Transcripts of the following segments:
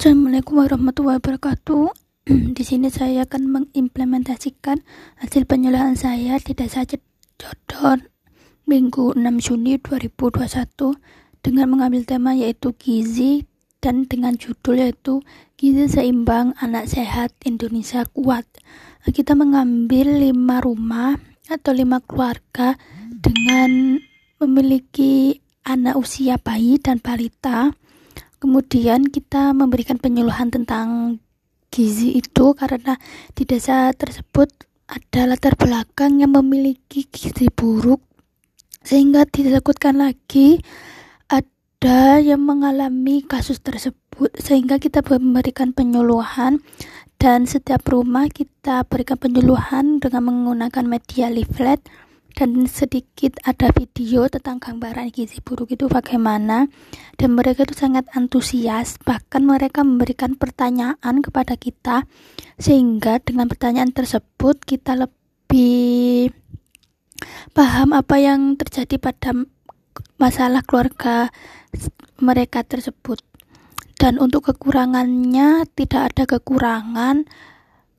Assalamualaikum warahmatullahi wabarakatuh. Di sini saya akan mengimplementasikan hasil penyuluhan saya di Desa Jodor Minggu 6 Juni 2021 dengan mengambil tema yaitu gizi dan dengan judul yaitu gizi seimbang anak sehat Indonesia kuat. Kita mengambil lima rumah atau lima keluarga dengan memiliki anak usia bayi dan balita Kemudian kita memberikan penyuluhan tentang gizi itu karena di desa tersebut ada latar belakang yang memiliki gizi buruk. Sehingga ditakutkan lagi ada yang mengalami kasus tersebut. Sehingga kita memberikan penyuluhan dan setiap rumah kita berikan penyuluhan dengan menggunakan media leaflet dan sedikit ada video tentang gambaran gizi buruk itu bagaimana. Dan mereka itu sangat antusias bahkan mereka memberikan pertanyaan kepada kita. Sehingga dengan pertanyaan tersebut kita lebih paham apa yang terjadi pada masalah keluarga mereka tersebut. Dan untuk kekurangannya tidak ada kekurangan.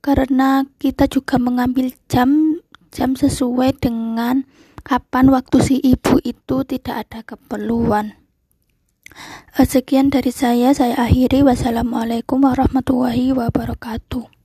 Karena kita juga mengambil jam jam sesuai dengan kapan waktu si ibu itu tidak ada keperluan. Eh, sekian dari saya, saya akhiri. Wassalamualaikum warahmatullahi wabarakatuh.